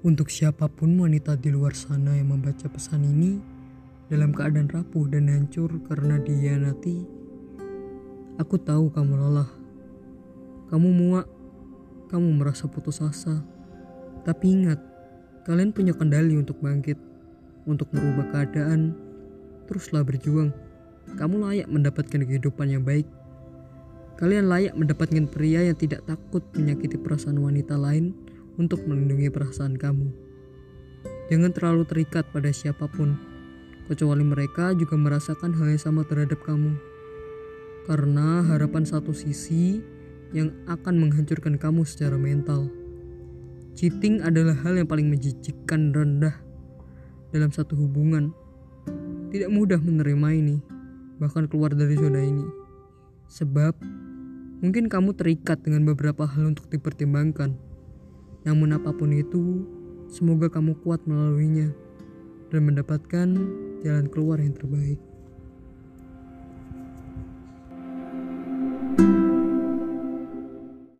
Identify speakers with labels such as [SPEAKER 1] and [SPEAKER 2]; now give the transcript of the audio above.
[SPEAKER 1] Untuk siapa pun wanita di luar sana yang membaca pesan ini dalam keadaan rapuh dan hancur karena dihianati, aku tahu kamu lelah. Kamu muak, kamu merasa putus asa. Tapi ingat, kalian punya kendali untuk bangkit, untuk merubah keadaan. Teruslah berjuang. Kamu layak mendapatkan kehidupan yang baik. Kalian layak mendapatkan pria yang tidak takut menyakiti perasaan wanita lain untuk melindungi perasaan kamu. Jangan terlalu terikat pada siapa pun, kecuali mereka juga merasakan hal yang sama terhadap kamu. Karena harapan satu sisi yang akan menghancurkan kamu secara mental. Cheating adalah hal yang paling menjijikkan rendah dalam satu hubungan. Tidak mudah menerima ini, bahkan keluar dari zona ini. Sebab mungkin kamu terikat dengan beberapa hal untuk dipertimbangkan namun apa pun itu, semoga kamu kuat melaluinya dan mendapatkan jalan keluar yang terbaik.